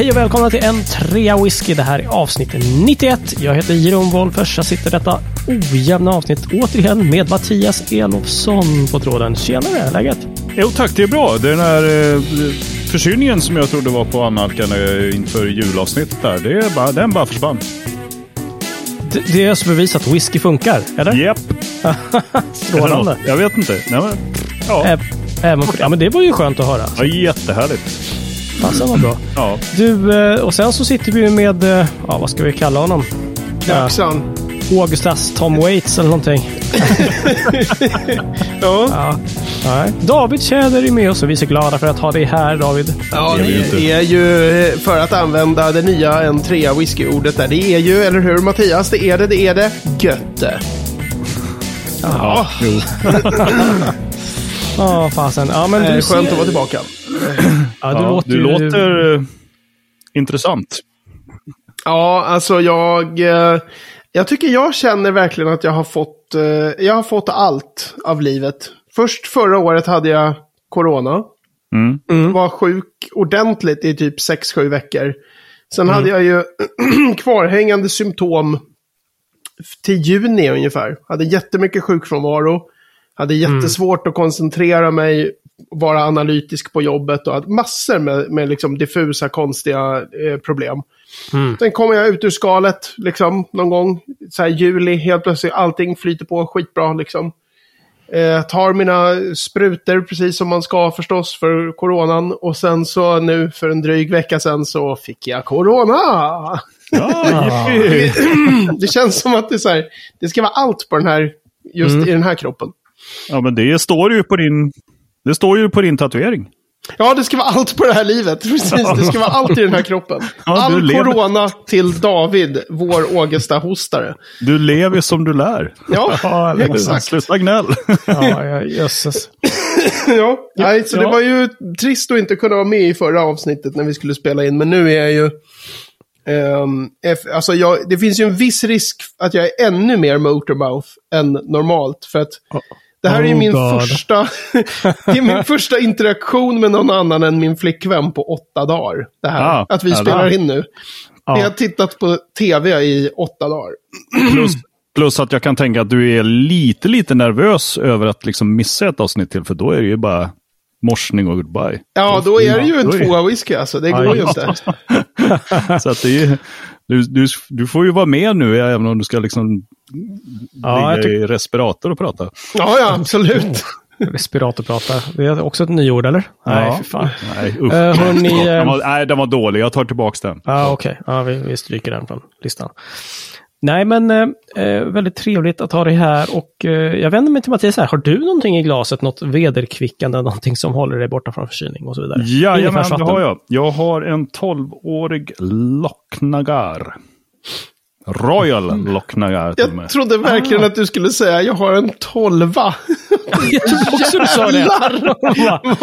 Hej och välkomna till en trea whisky. Det här är avsnitt 91. Jag heter Jeroen Wolffers. Jag sitter detta ojämna avsnitt återigen med Mattias Elofsson på tråden. Tjenare, läget? Jo tack, det är bra. Den här eh, förkylningen som jag trodde var på annalkande inför julavsnittet där, det är bara, den bara försvann. Det, det är alltså bevis att whisky funkar, eller? Japp. Strålande. Jag vet inte. Nej, men, ja. Ä- Även för, ja, men det var ju skönt att höra. ja, jättehärligt. Fasen vad bra. Ja. Du, eh, och sen så sitter vi ju med, eh, ja vad ska vi kalla honom? Jackson. Augustas Tom Waits eller någonting. Ja. Ja. Nej. David Tjäder är med oss och vi är så glada för att ha dig här David. ja, Det är ju eh, för att använda det nya en trea whisky-ordet där. Det är ju, eller hur Mattias? Det är det, det är det. Götte. Ja. Jo. Ja, fasen. Ja, men Eh, du Skönt ser- att vara tillbaka. Ja, du Ja, låter, du låter eh, intressant. Ja, alltså jag... eh, Jag tycker jag känner verkligen att jag har fått... eh, Jag har fått allt av livet. Först förra året hade jag corona. Mm. Var sjuk ordentligt i typ 6-7 veckor. Sen hade jag ju kvarhängande symptom till juni ungefär. Hade jättemycket sjukfrånvaro. Hade jättesvårt att koncentrera mig, vara analytisk på jobbet och massor med, med liksom diffusa konstiga eh, problem. Sen kommer jag ut ur skalet liksom någon gång, så här juli, helt plötsligt allting flyter på skitbra liksom. Eh, tar mina sprutor precis som man ska förstås för coronan. Och sen så nu för en dryg vecka sedan så fick jag corona. Ja. Det känns som att det är så här, det ska vara allt på den här, just i den här kroppen. ja, men det står ju på din... Det står ju på din tatuering. Ja, det ska vara allt på det här livet. Precis, det ska vara allt i den här kroppen. Ja, All lever- corona till David, vår Ågesta-hostare. Du lever som du lär. Ja, exakt. Sluta gnäll. Ja, ja, jösses. Ja, nej, så det ja. var ju trist att inte kunna vara med i förra avsnittet när vi skulle spela in. Men nu är jag ju... eff- alltså jag, det finns ju en viss risk att jag är ännu mer motormouth än normalt. För att det här är ju Oh min God. första... det är min första interaktion med någon annan än min flickvän på åtta dagar. Det här, Ah, att vi spelar in nu. Ja. Jag har tittat på tv i åtta dagar. Plus, plus att jag kan tänka att du är lite, lite nervös över att liksom missa ett avsnitt till. För då är det ju bara morsning och goodbye. Ja, då är det ju en är- tvåa whisky alltså. Det går ju inte. Så att det är, du, du, du får ju vara med nu, även om du ska liksom Ja, ligga i respirator och prata. Ja, ja, absolut. respiratorprata. Det är också ett nyord, eller? Nej, för fan. Nej. Eh, hörni, den, eh, var, nej, den var dålig. Jag tar tillbaka den. Ja, okej. Ja, vi, vi stryker den från listan. Nej, men eh, eh, väldigt trevligt att ha dig här och eh, jag vänder mig till Mattias här. Har du någonting i glaset, något vederkvickande, någonting som håller dig borta från förkylning och så vidare? Jajamän, det har jag. Jag har en 12-årig Lochnagar. Royal Lochnagar till och med. Jag trodde verkligen att du skulle säga jag har en tolva. Jag trodde också du sa det. Jävlar!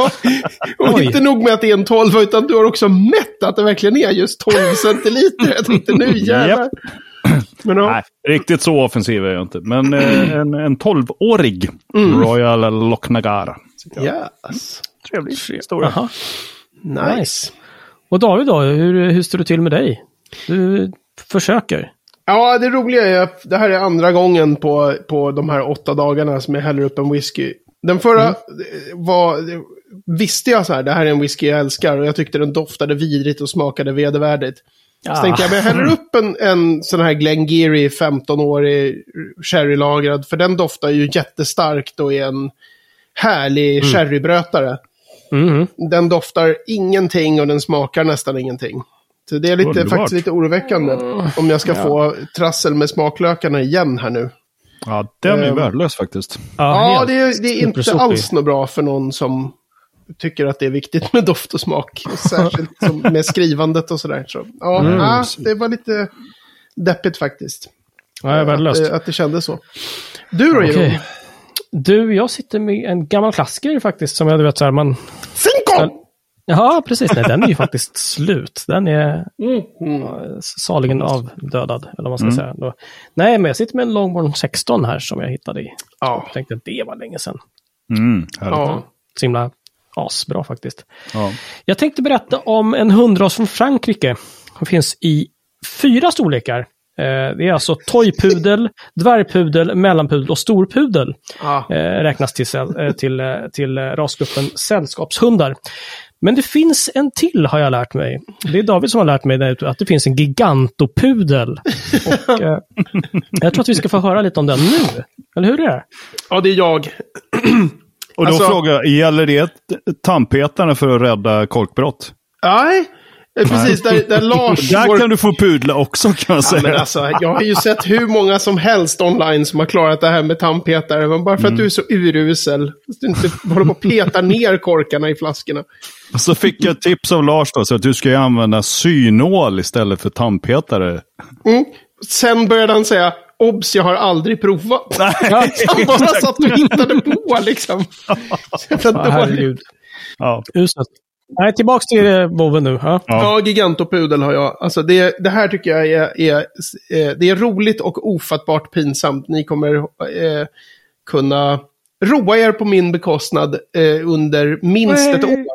Och Oj. inte nog med att det är en tolva, utan du har också mätt att det verkligen är just 12 centiliter. Jag tänkte nu jävlar. Men ja, Nej, riktigt så offensiv är jag inte. Men eh, en, en 12-årig Royal Lochnagar. yes. Trevlig historia. Jaha. Nice. Och David då, hur, hur står det till med dig? Du försöker. Ja, det roliga är att det här är andra gången på, på de här åtta dagarna som jag häller upp en whisky. Den förra Mm. var, visste jag så här, det här är en whisky jag älskar och jag tyckte den doftade vidrigt och smakade vedervärdigt. Så Ah. tänkte jag, men jag häller upp en, en sån här Glengarry 15-årig sherrylagrad, för den doftar ju jättestarkt och är en härlig sherrybrötare. Mhm. Den doftar ingenting och den smakar nästan ingenting. Så det är lite, Underbart. faktiskt lite oroväckande. Om jag ska få trassel med smaklökarna igen här nu. Ja, den är Ehm. värdelös faktiskt. Ja, helt det är, det är inte alls något bra för någon som tycker att det är viktigt med doft och smak. Särskilt som med skrivandet och sådär. Så, ja, Mm. ja, det var lite deppigt faktiskt. Ja, jag är att, värdelöst. det- att det kändes så. Du då. Jeroen? Du, jag sitter med en gammal klassiker faktiskt, som jag vet så här, man... Cinco! Ja, precis. Nej, den är ju faktiskt slut. Den är Mm. Mm. saligen avdödad, eller vad man ska säga. Då. Nej, men jag sitter med en Longborn 16 här som jag hittade i. Ja. Jag tänkte att det var länge sedan. Mm, härligt. ja. Så himla asbra faktiskt. Ja. Jag tänkte berätta om en hundras från Frankrike. Den finns i fyra storlekar. Eh, Det är alltså toypudel, dvärgpudel, mellanpudel och storpudel. Ja. Eh, räknas till, eh, till, till rasgruppen sällskapshundar. Men det finns en till har jag lärt mig. Det är David som har lärt mig det, att det finns en gigantopudel. Och, eh, jag tror att vi ska få höra lite om den nu. Eller hur är det? ja, det är jag. Och då Alltså- frågar jag, gäller det tandpetaren för att rädda korkbrott? Nej, eh, precis. Där, där Lars... Där vår- kan du få pudla också kan jag Ja, säga. men alltså, jag har ju sett hur många som helst online som har klarat det här med tandpetare. Men bara för att du är så urusel. Att du inte håller på och petar ner korkarna i flaskorna. Och så fick jag tips av Lars då, så att du ska ju använda synål istället för tandpetare. Mm. Sen började han säga, obs, jag har aldrig provat. Nej, Han bara satt och hittade på liksom. Så jävla dåligt. ja. Uselt. Nej, tillbaks till eh, Boven nu. Ja. Ja, gigantopudel har jag. Alltså det, det här tycker jag är, är, eh, det är roligt och ofattbart pinsamt. Ni kommer eh, kunna roa er på min bekostnad eh, under minst ett år.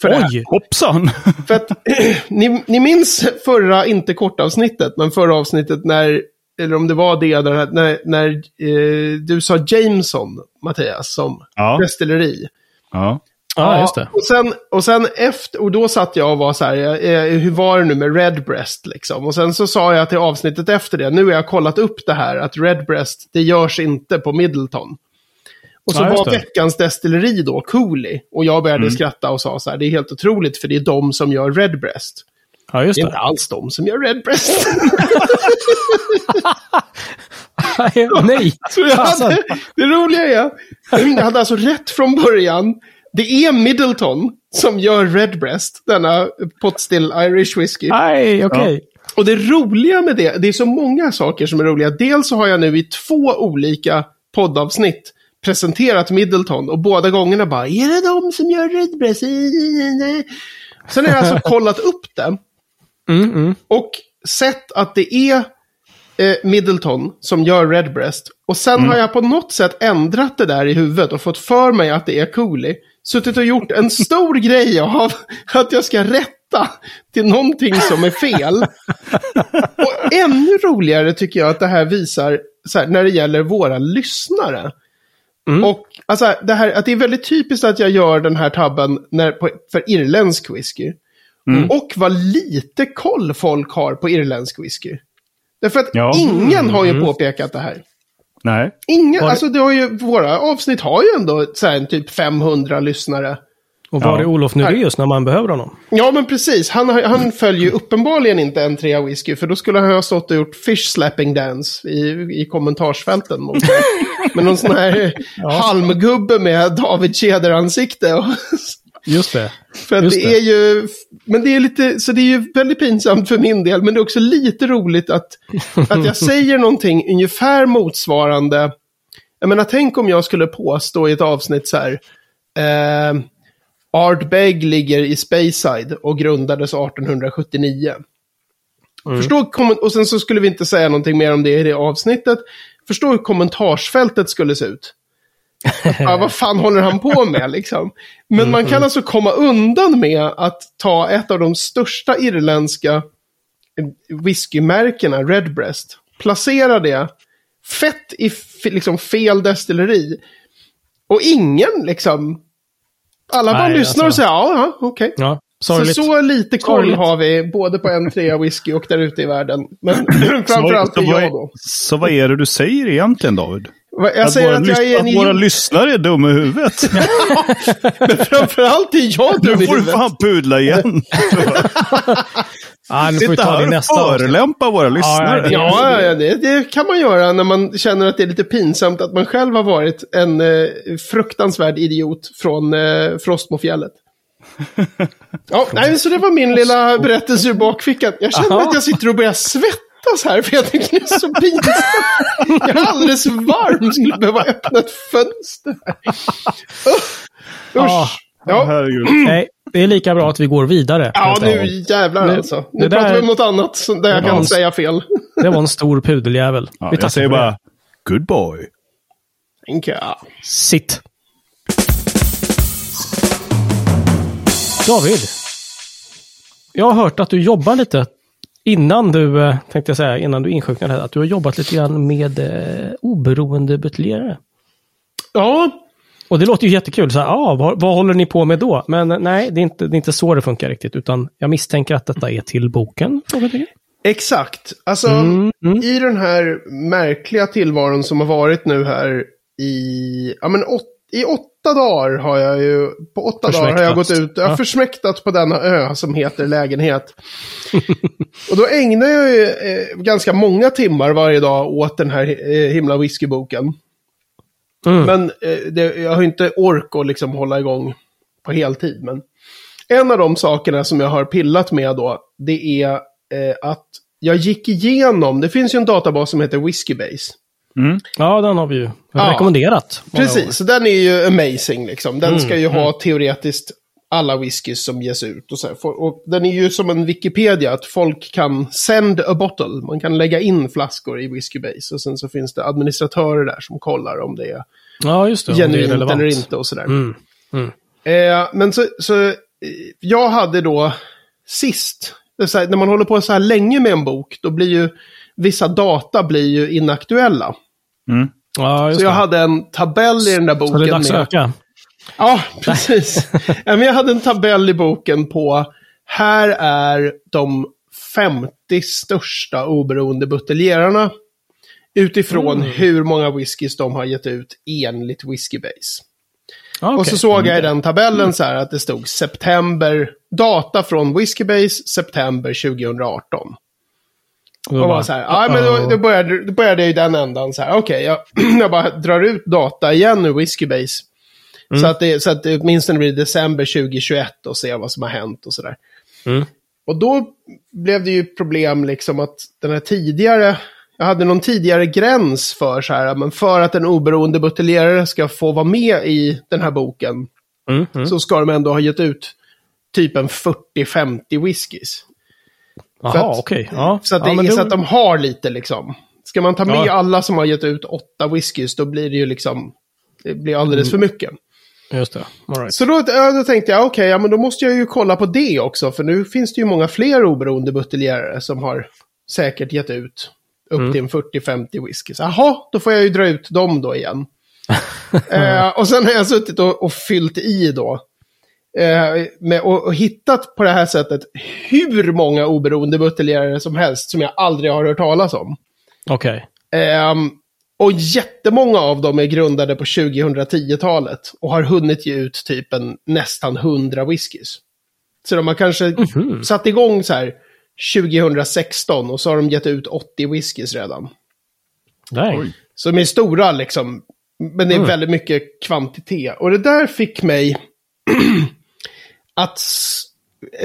För. Oj! Hoppsan! För att, ni, ni minns förra, inte kortavsnittet, men förra avsnittet när, eller om det var det, där, när, när eh, du sa Jameson, Mattias, som Ja. destilleri. Ja. Ja, just det. Och sen, och sen efter, och då satt jag och var så här, eh, hur var det nu med Redbreast liksom? Och sen så sa jag till avsnittet efter det, nu har jag kollat upp det här, att Redbreast, det görs inte på Middleton. Och så Ja, var det. veckans destilleri då Cooley. Och jag började skratta och sa så här, det är helt otroligt för det är de som gör Redbreast. Ja, just Det är det. inte alls de som gör Redbreast. Nej! Så jag Fasen. hade, det roliga är, jag hade alltså rätt från början. Det är Middleton som gör Redbreast, denna potstill Irish whisky. Nej, okej. Och det roliga med det, det är så många saker som är roliga. Dels så har jag nu i två olika poddavsnitt presenterat Middleton och båda gångerna bara, är det de som gör Redbreast? Sen har jag alltså kollat upp det Mm, mm. och sett att det är eh, Middleton som gör Redbreast. Och sen har jag på något sätt ändrat det där i huvudet och fått för mig att det är Cooley. Suttit och gjort en stor grej av att jag ska rätta till någonting som är fel. och ännu roligare tycker jag att det här visar så här, när det gäller våra lyssnare. Och alltså, det, här, att det är väldigt typiskt att jag gör den här tabben när, på, för irländsk whisky. Och vad lite koll folk har på irländsk whisky. Därför att Ja. ingen har ju påpekat det här. Nej. Ingen, Var det- alltså det har ju, våra avsnitt har ju ändå så här, typ 500 lyssnare. Och var Ja. är Olof Nureus när man behöver honom? Ja, men precis. Han, han följer ju uppenbarligen inte en trea whisky, för då skulle han ha stått och gjort fish slapping dance i, i kommentarsfälten. Mot med någon sån här halmgubbe med David Tjäder-ansikte. Just det. För Just det, är ju, men det är lite, så det är ju väldigt pinsamt för min del, men det är också lite roligt att, att jag säger någonting ungefär motsvarande. Jag menar, tänk om jag skulle påstå i ett avsnitt så här, eh, Art Begg ligger i Speyside och grundades 1879. Förstå, kom- och sen så skulle vi inte säga någonting mer om det i det avsnittet. Förstå hur kommentarsfältet skulle se ut. Ja, vad fan håller han på med liksom? Men man kan alltså komma undan med att ta ett av de största irländska whiskymärkena, Redbreast, placera det fett i liksom fel destilleri. Och ingen liksom... Alla bara Nej, lyssnar och alltså. säger ja, ja, okej. Ja, Så, så lite koll har vi, både på en trea whisky och där ute i världen. Men framförallt så, vad, jag då. så vad är det du säger egentligen David? Jag Att säger våra, att jag är en att våra lyssnare är dumma i huvudet. men framförallt är jag dum Nu i får du huvudet. fan pudla igen. Nu vi Sitta här nästa och förelämpa våra lyssnare. Ja, ja det, det kan man göra när man känner att det är lite pinsamt att man själv har varit en eh, fruktansvärd idiot från eh, Frostmofjället. Ja, nej, så det var min lilla berättelse ur bakfickan. Jag känner Aha. att jag sitter och börjar svettas här, för jag tycker det är så pinsamt. Jag är alldeles varm, skulle behöva öppna ett fönster. Usch. Ja. Ja, Herregud. Nej, det är lika bra att vi går vidare. ja nu jävlar Nu- alltså. Nu det där- pratar vi om något annat där jag kan en- säga fel. Det var en stor pudeljävel. Ja, vi jag säger det. bara, good boy. Tänker jag. Sitt. David. Jag har hört att du jobbar lite innan du, eh, tänkte jag säga, innan du insjuknade här, att du har jobbat lite grann med eh, oberoende buteljerare. Ja, Och det låter ju jättekul. Så här, ah, vad, vad håller ni på med då? Men eh, nej, det är, inte, det är inte så det funkar riktigt. Utan jag misstänker att detta är till boken. exakt. Alltså, Mm, mm. i den här märkliga tillvaron som har varit nu här i, ja men åt, i åtta dagar har jag ju, på åtta dagar har jag gått ut, jag har Ja. försmäktat på denna ö som heter lägenhet. och då ägnar jag ju eh, ganska många timmar varje dag åt den här eh, himla whiskyboken. Mm. Men eh, det, jag har inte ork att liksom hålla igång på heltid. Men en av de sakerna som jag har pillat med då, det är eh, att jag gick igenom, det finns ju en databas som heter Whiskybase. Mm. Ja, den har vi ju Ja. rekommenderat. Precis, så den är ju amazing liksom. Den Mm, ska ju ha teoretiskt alla whiskys som ges ut. Och, så och den är ju som en Wikipedia, att folk kan send a bottle. Man kan lägga in flaskor i Whiskybase. Och sen så finns det administratörer där som kollar om det är Ja, just det. det genuint relevant. eller inte och sådär. Mm. Mm. Eh, men så, så jag hade då sist, det här, när man håller på så här länge med en bok, då blir ju vissa data blir ju inaktuella. Mm. Ja, just Så jag det. hade en tabell i den där Så det är boken. dags att med, öka. ja, precis. men jag hade en tabell i boken på, här är de 50 största oberoende buteljerarna. Utifrån Mm. hur många whiskys de har gett ut enligt Whiskybase. Ja, Och så såg jag i den tabellen så här att det stod september, data från Whiskybase, september 2018. Och Och bara, var så här, ja men då, då, började, då började jag i den ändan så här, okej, jag, jag bara drar ut data igen ur Whiskybase. Mm. Så, att det, så att det åtminstone blir december 2021 och se vad som har hänt och sådär. Mm. Och då blev det ju problem liksom att den här tidigare, jag hade någon tidigare gräns för så här, men för att en oberoende buteljerare ska få vara med i den här boken Mm, mm. så ska de ändå ha gett ut typ en 40-50 whiskys. Jaha, okej. Ja. Så att, det ja, är men så då- att de har lite liksom. Ska man ta med Ja. alla som har gett ut åtta whiskys, då blir det ju liksom, det blir alldeles Mm. för mycket. Just det. Right. Så då, då tänkte jag, okej, ja, men då måste jag ju kolla på det också, för nu finns det ju många fler oberoende buteljerare som har säkert gett ut upp Mm. till en 40-50 whiskys. Jaha, då får jag ju dra ut dem då igen. eh, och sen har jag suttit och, och fyllt i då. Eh, med, och, och hittat på det här sättet hur många oberoende buteljerare som helst som jag aldrig har hört talas om. Okej. Ehm, och jättemånga av dem är grundade på 2010-talet och har hunnit ge ut typ en nästan 100 whiskys. Så de har kanske Mhm. satt igång så här 2016 och så har de gett ut 80 whiskys redan. Så de är stora liksom, men det är Mm. väldigt mycket kvantitet. Och det där fick mig att s-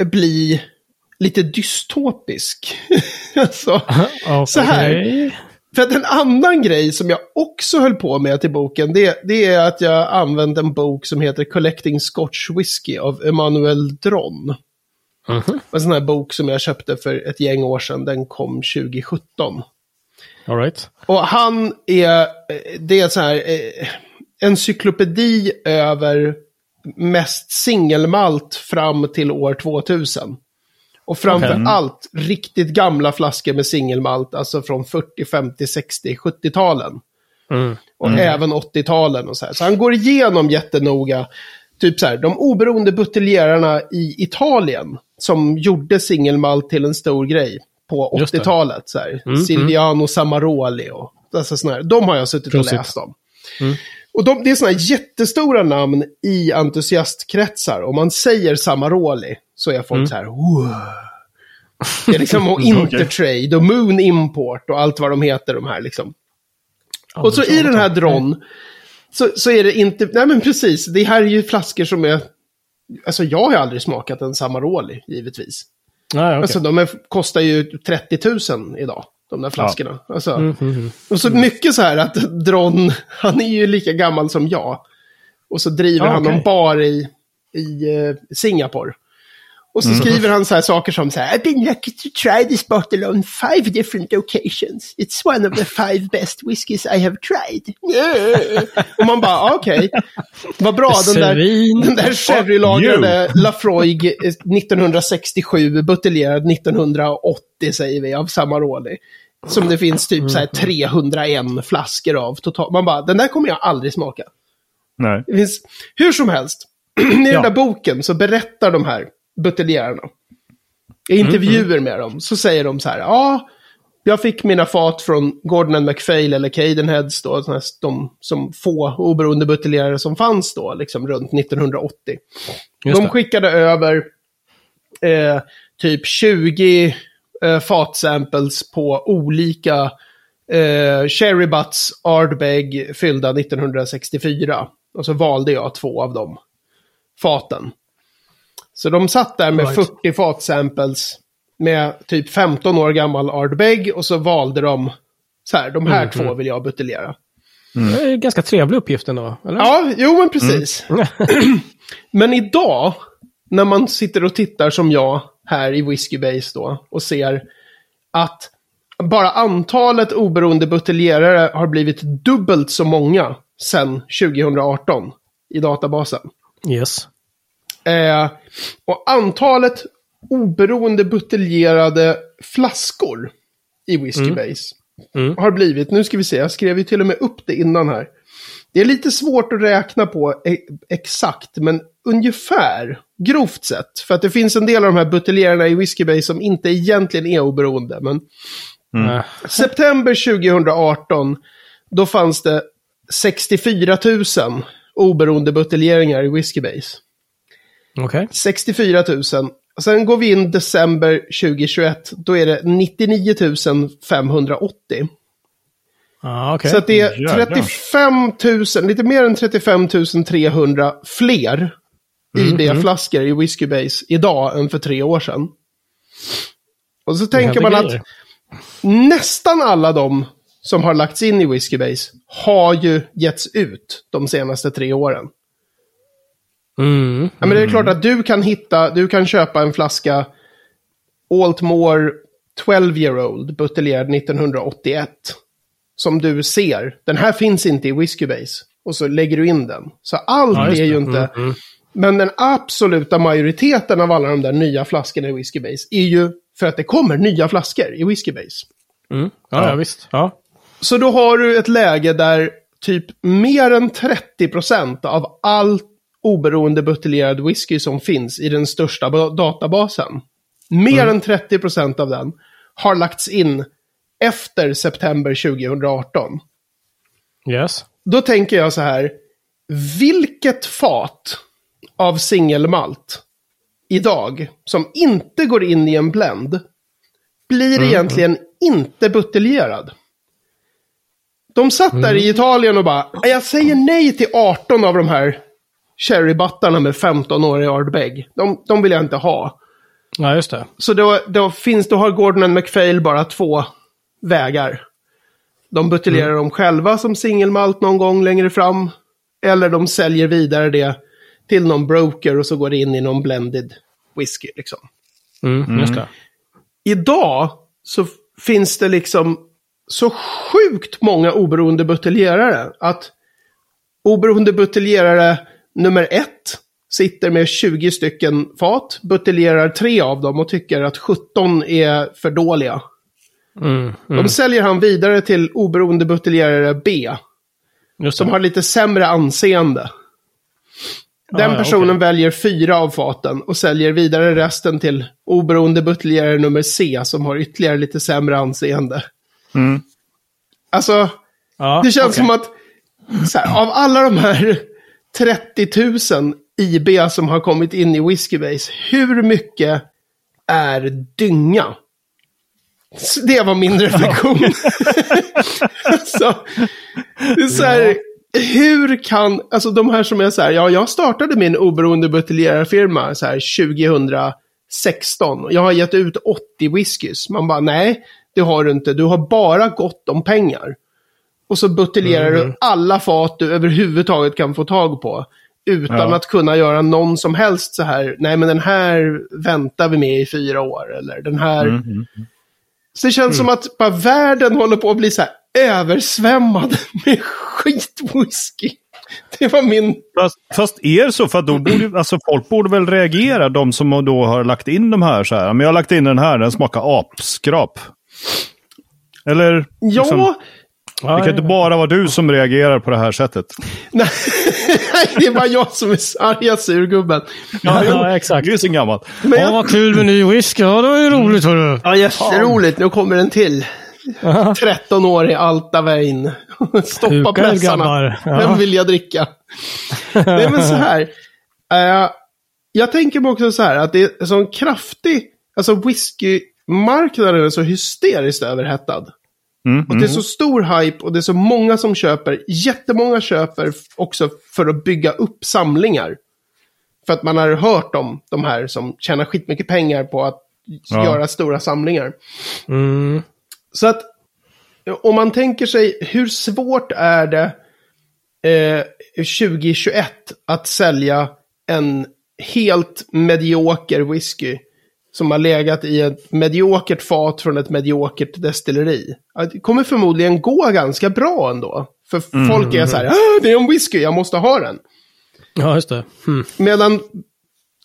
bli lite dystopisk. alltså, Så här. För att en annan grej som jag också höll på med till boken, det, det är att jag använde en bok som heter Collecting Scotch Whisky av Emanuel Dron. Mhm. En sån här bok som jag köpte för ett gäng år sedan, den kom 2017. All right. Och han är, eh, det är så här, eh, encyklopedi över mest singelmalt fram till år 2000. Och framför Okej. allt riktigt gamla flaskor med singelmalt, alltså från 40, 50, 60, 70-talen. Mm. Och även 80-talen och så här. Så han går igenom jättenoga, typ så här, de oberoende buteljerarna i Italien som gjorde singelmalt till en stor grej på Just det. 80-talet. Så här. Mm, Silviano Samaroli och alltså såna här. De har jag suttit och Prosit. läst om. Mm. Och de, det är sådana jättestora namn i entusiastkretsar. Om man säger Samaroli så är folk Mm. så här, wow. Det är liksom och Intertrade och Moon Import och allt vad de heter de här liksom. Och så i den här dron så, så är det inte, nej men precis, det här är ju flaskor som är, alltså jag har aldrig smakat en Samaroli, givetvis. Nej, okej. Alltså de är, kostar ju 30 000 idag, de där flaskorna. Alltså, Mm, mm, mm. och så mycket så här att Dron, han är ju lika gammal som jag. Och så driver Ja, han okej. en bar i, i eh, Singapore. Och så skriver han så här saker som så här, I've been lucky to try this bottle on five different occasions. It's one of the five best whiskies I have tried. Och man bara, ah, okej. Vad bra, den där, den där sherrylagrade Lafroig eh, 1967, buteljerad 1980 säger vi, av Samaroli. Som det finns typ så här 301 flaskor av totalt. Man bara, den där kommer jag aldrig smaka. Nej. Det finns, hur som helst, i den Ja. där boken så berättar de här buteljerarna. I intervjuer med dem så säger de så här, ja, jag fick mina fat från Gordon and MacPhail eller Cadenheads då, här- de som få oberoende buteljerare som fanns då, liksom runt 1980. Just de det. skickade över eh, typ 20 eh, fatsamples på olika eh, Cherry Butts Ardbeg fyllda 1964. Och så valde jag två av dem faten. Så de satt där med Right. 40 fatsamples med typ 15 år gammal Ardbeg och så valde de så här, de här två vill jag buteljera. Det är en ganska trevlig uppgift ändå, eller? Ja, jo men precis. Men idag, när man sitter och tittar som jag här i Whiskey Base då och ser att bara antalet oberoende buteljerare har blivit dubbelt så många sedan 2018 i databasen. Yes. Eh, och antalet oberoende buteljerade flaskor i Whiskey Base Mm. har blivit, nu ska vi se, jag skrev ju till och med upp det innan här. Det är lite svårt att räkna på e exakt, men ungefär, grovt sett. För att det finns en del av de här buteljerarna i Whiskey Base som inte egentligen är oberoende. Men Äh, September 2018, då fanns det 64 000 oberoende buteljeringar i Whiskey Base. Okej. 64 000. Och sen går vi in december 2021, då är det 99 580. Ah, okej. Så att det är Jävlar. 35 000, lite mer än 35 300 fler IB-flaskor i Whiskey Base idag än för tre år sedan. Och så tänker man att grejer. nästan alla de som har lagts in i Whiskey Base har ju getts ut de senaste tre åren. Mm. Ja, men det är klart att du kan hitta, du kan köpa en flaska Altmore 12 year old buteljerad 1981. Som du ser, den här finns inte i Whiskey Base. Och så lägger du in den. Så allt Ja, är ju inte... Mm, mm. Men den absoluta majoriteten av alla de där nya flaskorna i Whiskey Base är ju för att det kommer nya flaskor i Whiskey Base. Mm. Ja, ja, visst. Ja. Så då har du ett läge där typ mer än 30% av all oberoende buteljerad whisky som finns i den största ba- databasen. Mer än 30% av den har lagts in efter september 2018. Yes. Då tänker jag så här, vilket fat av singelmalt idag som inte går in i en blend blir egentligen inte buteljerad? De satt där i Italien och bara, jag säger nej till 18 av de här cherrybuttarna med 15 år i Ardbeg. De, de vill jag inte ha. Ja, just det. Så då, då, finns, då har Gordon and MacPhail bara två vägar. De buteljerar dem själva som singelmalt någon gång längre fram. Eller de säljer vidare det till någon broker och så går det in i någon blended whisky. Liksom. Mm, Just det. Idag så finns det liksom så sjukt många oberoende buteljerare att oberoende buteljerare nummer ett sitter med 20 stycken fat, buteljerar tre av dem och tycker att 17 är för dåliga. Mm, De mm. säljer han vidare till oberoende buteljerare B, som har lite sämre anseende. Den Ah, ja, personen okej. väljer fyra av faten och säljer vidare resten till oberoende buteljerare nummer C, som har ytterligare lite sämre anseende. Mm. Alltså, Ja, det känns okej. som att här, av alla de här 30 000 IB som har kommit in i Whiskey Base, hur mycket är dynga? Det var min reflektion. så, det är så här, hur kan, alltså de här som är så här, ja jag startade min oberoende buteljerarfirma så här 2016. Jag har gett ut 80 whiskys. Man bara, nej, det har du inte. Du har bara gott om pengar. Och så buteljerar du alla fat du överhuvudtaget kan få tag på. Utan Ja. att kunna göra någon som helst så här, nej men den här väntar vi med i fyra år. Eller den här... Mm, mm. Så det känns som att bara världen håller på att bli så här översvämmad med skitwhisky. Det var min... Fast, fast är det så? För då borde, alltså, folk borde väl reagera, de som då har lagt in de här så här. Men jag har lagt in den här, den smakar apskrap. Eller? Ja, liksom, Ja, det kan inte bara vara du som reagerar på det här sättet. nej, det är bara jag som är arga surgubben. ja, ja, exakt. Det är så gammalt. Men Ja, vad kul med ny whisky. Ja, det var ju roligt hörru. ja, jätteroligt. Nu kommer en till. 13 år i Altavein. Stoppa Hukar, pressarna. grabbar. Ja. Vem vill jag dricka? Nej, men så här. eh, jag tänker mig också så här att det är en sån kraftig, alltså whiskymarknaden är så hysteriskt överhettad. Mm, Och det är så stor hype och det är så många som köper. Jättemånga köper också för att bygga upp samlingar. För att man har hört om de här som tjänar skitmycket pengar på att Ja. göra stora samlingar. Mm. Så att om man tänker sig hur svårt är det eh, 2021 att sälja en helt medioker whisky som har legat i ett mediokert fat från ett mediokert destilleri. Det kommer förmodligen gå ganska bra ändå. För folk är så här, "Ah, det är en whisky, jag måste ha den. Ja, just det. Mm. Medan,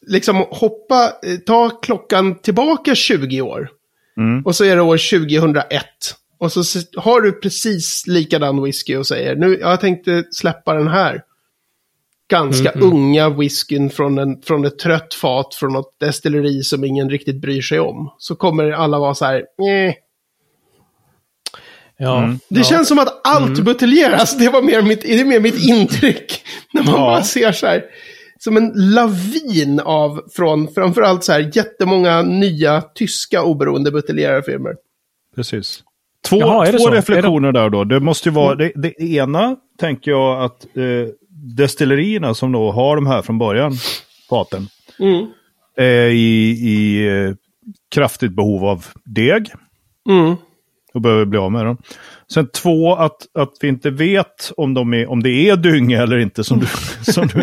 liksom hoppa, eh, ta klockan tillbaka 20 år. Mm. Och så är det år 2001. Och så har du precis likadan whisky och säger, nu, jag tänkte släppa den här. Ganska unga whiskyn från, en, från ett trött fat från något destilleri som ingen riktigt bryr sig om. Så kommer alla vara så här, eh. Ja. Mm. Det ja. känns som att allt buteljeras. Det var mer mitt, det är mer mitt intryck. När man Ja. bara ser så här. Som en lavin av, från framförallt så här jättemånga nya tyska oberoende buteljerarfirmor. Precis. Två, Jaha, det två? Mm. reflektioner där då. Det måste ju vara, det, det ena tänker jag att eh, destillerierna som då har de här från början, faten, Mm. är i, i eh, kraftigt behov av deg Mm. och behöver bli av med dem. Sen två, att, att vi inte vet om, de är, om det är dynga eller inte. Som du, som du,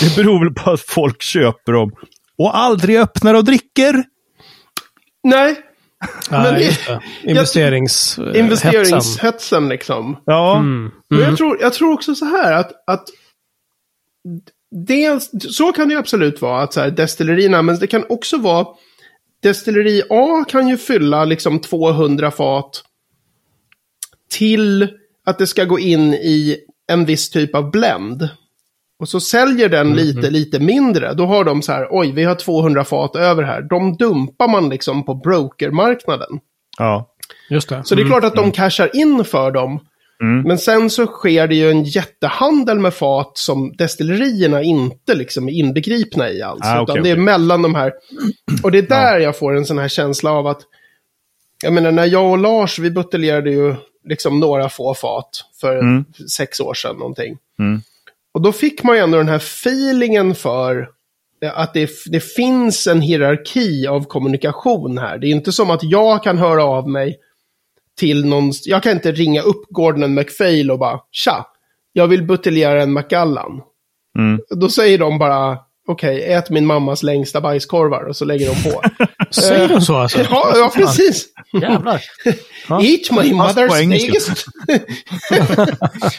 det beror väl på att folk köper dem och aldrig öppnar och dricker. Nej, Men Nej, just det. Investerings... hetsan. investeringshetsen liksom. Ja, Mm. Men jag tror, jag tror också så här att, att dels, så kan det ju absolut vara att så här, destillerierna, men det kan också vara destilleri A kan ju fylla liksom 200 fat till att det ska gå in i en viss typ av blend. Och så säljer den lite, lite mindre. Då har de så här, oj, vi har 200 fat över här. De dumpar man liksom på brokermarknaden. ja. Just det. Så det är klart att de cashar in för dem. Mm. Men sen så sker det ju en jättehandel med fat som destillerierna inte liksom är inbegripna i alls. Ah, utan okej, det är mellan de här. Och det är där jag får en sån här känsla av att, jag menar när jag och Lars, vi buteljerade ju liksom några få fat för Mm. sex år sedan någonting. Mm. Och då fick man ju ändå den här feelingen för att det, det finns en hierarki av kommunikation här. Det är inte som att jag kan höra av mig till någon, jag kan inte ringa upp Gordon McPhail och bara tja, jag vill buteljera en Macallan. Mm. Då säger de bara okej, ät min mammas längsta bajskorvar och så lägger de på. Säger de så alltså? ja, ja, precis. Jävlar. Ja. Eat my mother's biggest...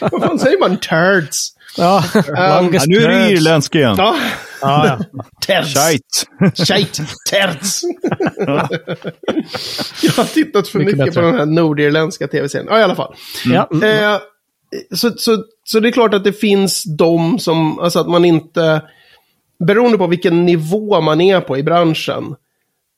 Vad fan säger man? Turds. Ja, Ja, longest nu är det nerds. irländska igen. Ja, Ja, ja. terds. Shite. Shite. Terds. jag har tittat för Mycket mycket, på den här nordirländska tv-serien. Ja, i alla fall. ja. Mm. Eh, så, så, så det är klart att det finns de som, alltså att man inte, beroende på vilken nivå man är på i branschen,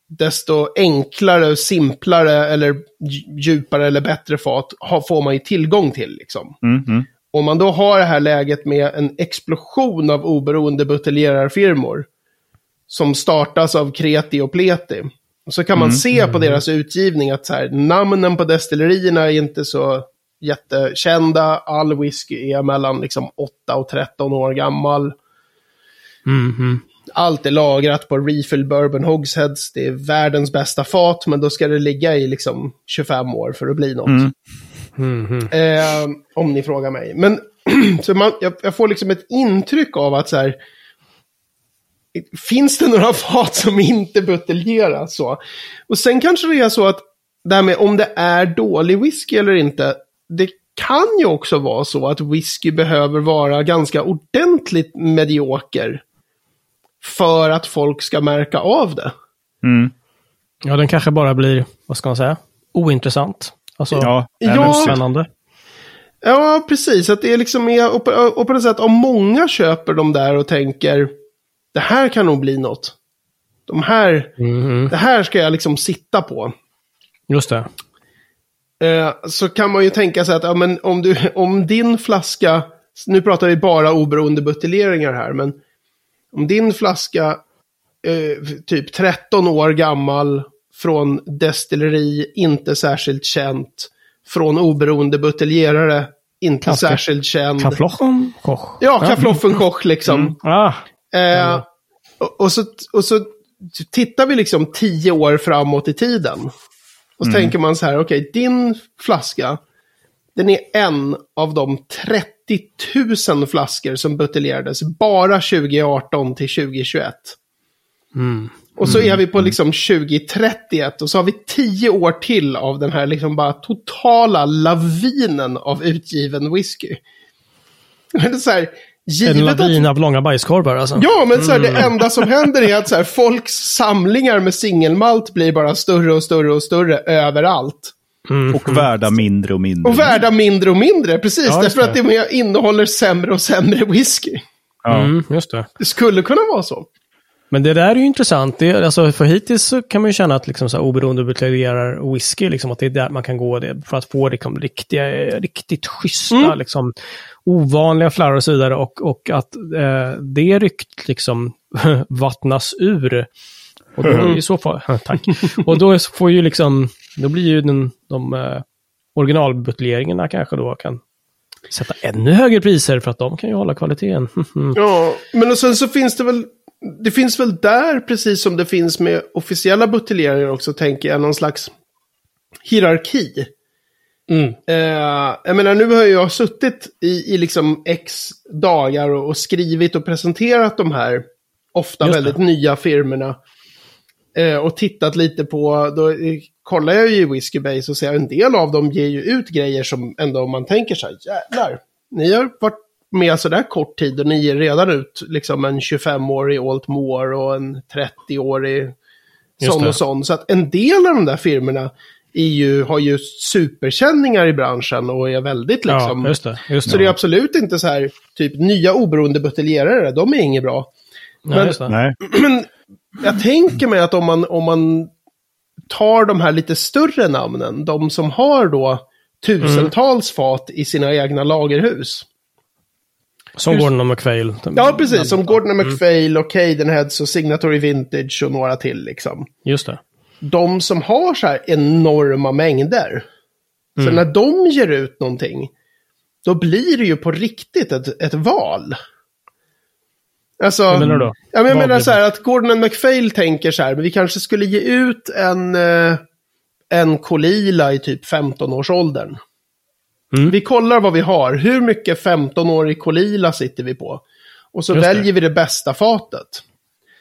desto enklare, simplare eller dj- djupare eller bättre fat har, får man ju tillgång till. Liksom. Mm, mm. Om man då har det här läget med en explosion av oberoende buteljerarfirmor som startas av Kreti och Pleti. Så kan man se på deras utgivning att så här, namnen på destillerierna är inte så jättekända. All whisky är mellan liksom 8 och 13 år gammal. Mhm. Allt är lagrat på refill bourbon hogsheads. Det är världens bästa fat, men då ska det ligga i liksom 25 år för att bli något. Mm. Mhm. Eh, om ni frågar mig. Men så man, jag, jag får liksom ett intryck av att så här, finns det några fat som inte buteljeras så? Och sen kanske det är så att det här med om det är dålig whisky eller inte, det kan ju också vara så att whisky behöver vara ganska ordentligt medioker för att folk ska märka av det. Mm. Ja, den kanske bara blir, vad ska man säga, ointressant. Alltså, Ja, Ja. spännande. Ja, precis. Att det är liksom är, och på, och på något sätt, om många köper de där och tänker det här kan nog bli något. De här, Mhm. det här ska jag liksom sitta på. Just det. Eh, så kan man ju tänka sig att ja, men om, du, om din flaska, nu pratar vi bara oberoende buteljeringar här, men om din flaska, eh, typ 13 år gammal, från destilleri, inte särskilt känt, från oberoende buteljerare, inte Kanske. särskilt känd. Kafflochen Koch. Ja, Kaffloffenkoch liksom. Ah, Eh, och, och, så, och så tittar vi liksom tio år framåt i tiden. Och så tänker man så här, okej, din flaska, den är en av de 30 000 flaskor som buteljerades bara 2018 till 2021. mm. Och så är vi på liksom 2031 och så har vi tio år till av den här liksom bara totala lavinen av utgiven whisky. Men det är så här, En givet att lavin av långa bajskorvar alltså. Ja, men så här, det enda som händer är att så här, folks samlingar med singelmalt blir bara större och större och större överallt. Mm. Och värda mindre och mindre. Och värda mindre och mindre, precis. Ja, därför att det. det innehåller sämre och sämre whisky. Ja. Mm, just det. Det skulle kunna vara så. Men det där är ju intressant. Det, är- alltså, för hittills så kan man ju känna att liksom, så här, oberoende buteljerar whisky, liksom, att det är där man kan gå det, för att få liksom, riktiga, riktigt schyssta, Mm. liksom, ovanliga flarror och så vidare. Och, och att eh, det rykt liksom vattnas ur. Och då, i så fall, tack. Och då får ju liksom, då blir ju den, de eh, originalbuteljeringarna kanske då kan sätta ännu högre priser för att de kan ju hålla kvaliteten. Ja, men och sen så finns det väl, det finns väl där, precis som det finns med officiella buteljeringar också, tänker jag, någon slags hierarki. Mm. Eh, jag menar, nu har jag suttit i, i liksom x dagar och, och skrivit och presenterat de här ofta Just det. väldigt nya firmorna. Eh, och tittat lite på, då eh, kollar jag ju i Whiskybase och ser en del av dem ger ju ut grejer som ändå man tänker så här, jävlar, ni har varit med sådär kort tid och ni ger redan ut liksom en 25-årig Alt Moore och en 30-årig Just sån det. och sån. Så att en del av de där firmorna ju, har ju superkänningar i branschen och är väldigt liksom... Ja, just det. Just Så det är absolut inte så här, typ nya oberoende buteljerare, de är inget bra. Nej, men- just det. Nej. Men jag tänker mig att om man, om man tar de här lite större namnen, de som har då tusentals fat i sina egna lagerhus. Som Gordon och McPhail. Ja, precis. Som Gordon McPhail och Cadenheads och Signatory Vintage och några till liksom. Just det. de som har så här enorma mängder. Så Mm. när de ger ut någonting, då blir det ju på riktigt ett, ett val. Alltså, Vad menar du då? Ja, men jag Vad menar så här att Gordon and McPhail tänker så här, men vi kanske skulle ge ut en, eh, en Kolila i typ 15-årsåldern. Mm. Vi kollar vad vi har, hur mycket 15-årig Kolila sitter vi på? Och så Just det. väljer vi det bästa fatet.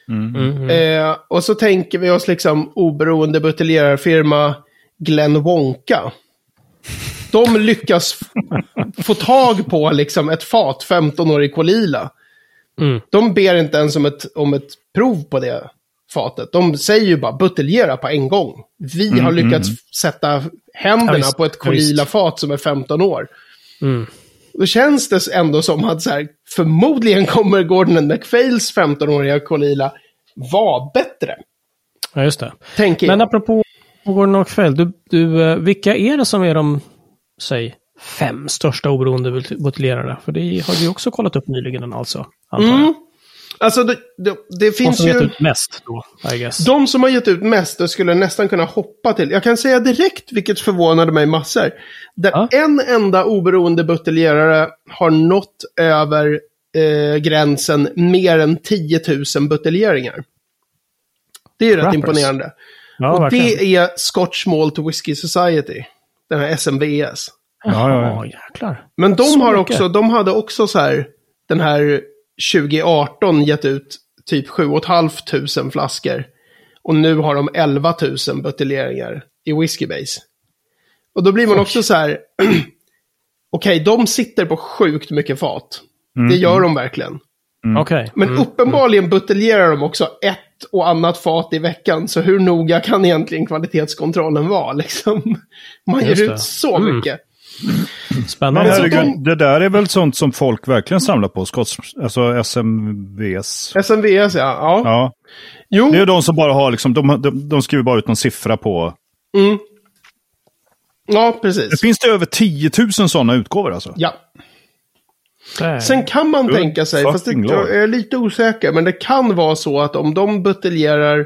Mm, mm. Eh, och så tänker vi oss liksom oberoende buteljerarfirma Glenn Wonka. De lyckas få tag på liksom ett fat 15-årig Kolila. Mm. De ber inte ens om ett, om ett prov på det fatet. De säger ju bara buteljera på en gång. Vi har lyckats sätta Ja, händerna visst. på ett Ja, visst. Kolila-fat som är 15 år. Mm. Då känns det ändå som att så här, förmodligen kommer Gordon and McPhails 15-åriga Kolila vara bättre. Ja, just det. Tänker Men jag. apropå Gordon och McPhail, du, du, eh, vilka är det som är de, säg, fem största oberoende bute- buteljerarna? För det har vi också kollat upp nyligen alltså, antar jag. Mm. Alltså det, det, det De finns som vet ju... ut mest då, I guess. De som har gett ut mest, det skulle jag nästan kunna hoppa till. Jag kan säga direkt, vilket förvånade mig massor. Där Ja. en enda oberoende buteljerare har nått över eh, gränsen mer än 10 000 buteljeringar. Det är ju rätt Rappers. imponerande. ja, och verkligen. det är Scotch Malt Whisky Society. Den här SMVS. Ja, ja, Ja. Men de, Så har mycket. också, de hade också så här, den här 2018 gett ut typ 7 500 flaskor. Och nu har de 11 000 buteljeringar i Whiskey Base. Och då blir man också så här, okej, de sitter på sjukt mycket fat. Det gör de verkligen. Okej. Men Mm. uppenbarligen buteljerar de också ett och annat fat i veckan. Så hur noga kan egentligen kvalitetskontrollen vara? Liksom? Man Just ger det. ut så Mm. mycket. Men Spännande. herregud, de- det där är väl sånt som folk verkligen samlar på? Skotts, alltså SMVs. SMVS, ja. ja. Ja. Jo, Det är de som bara har liksom, de, de, de skriver bara ut någon siffra på. mm. ja Det precis. finns det över 10 000 sådana utgåvor alltså. Ja. Sen kan man tänka sig, fast det, jag är lite osäker, men det kan vara så att om de buteljerar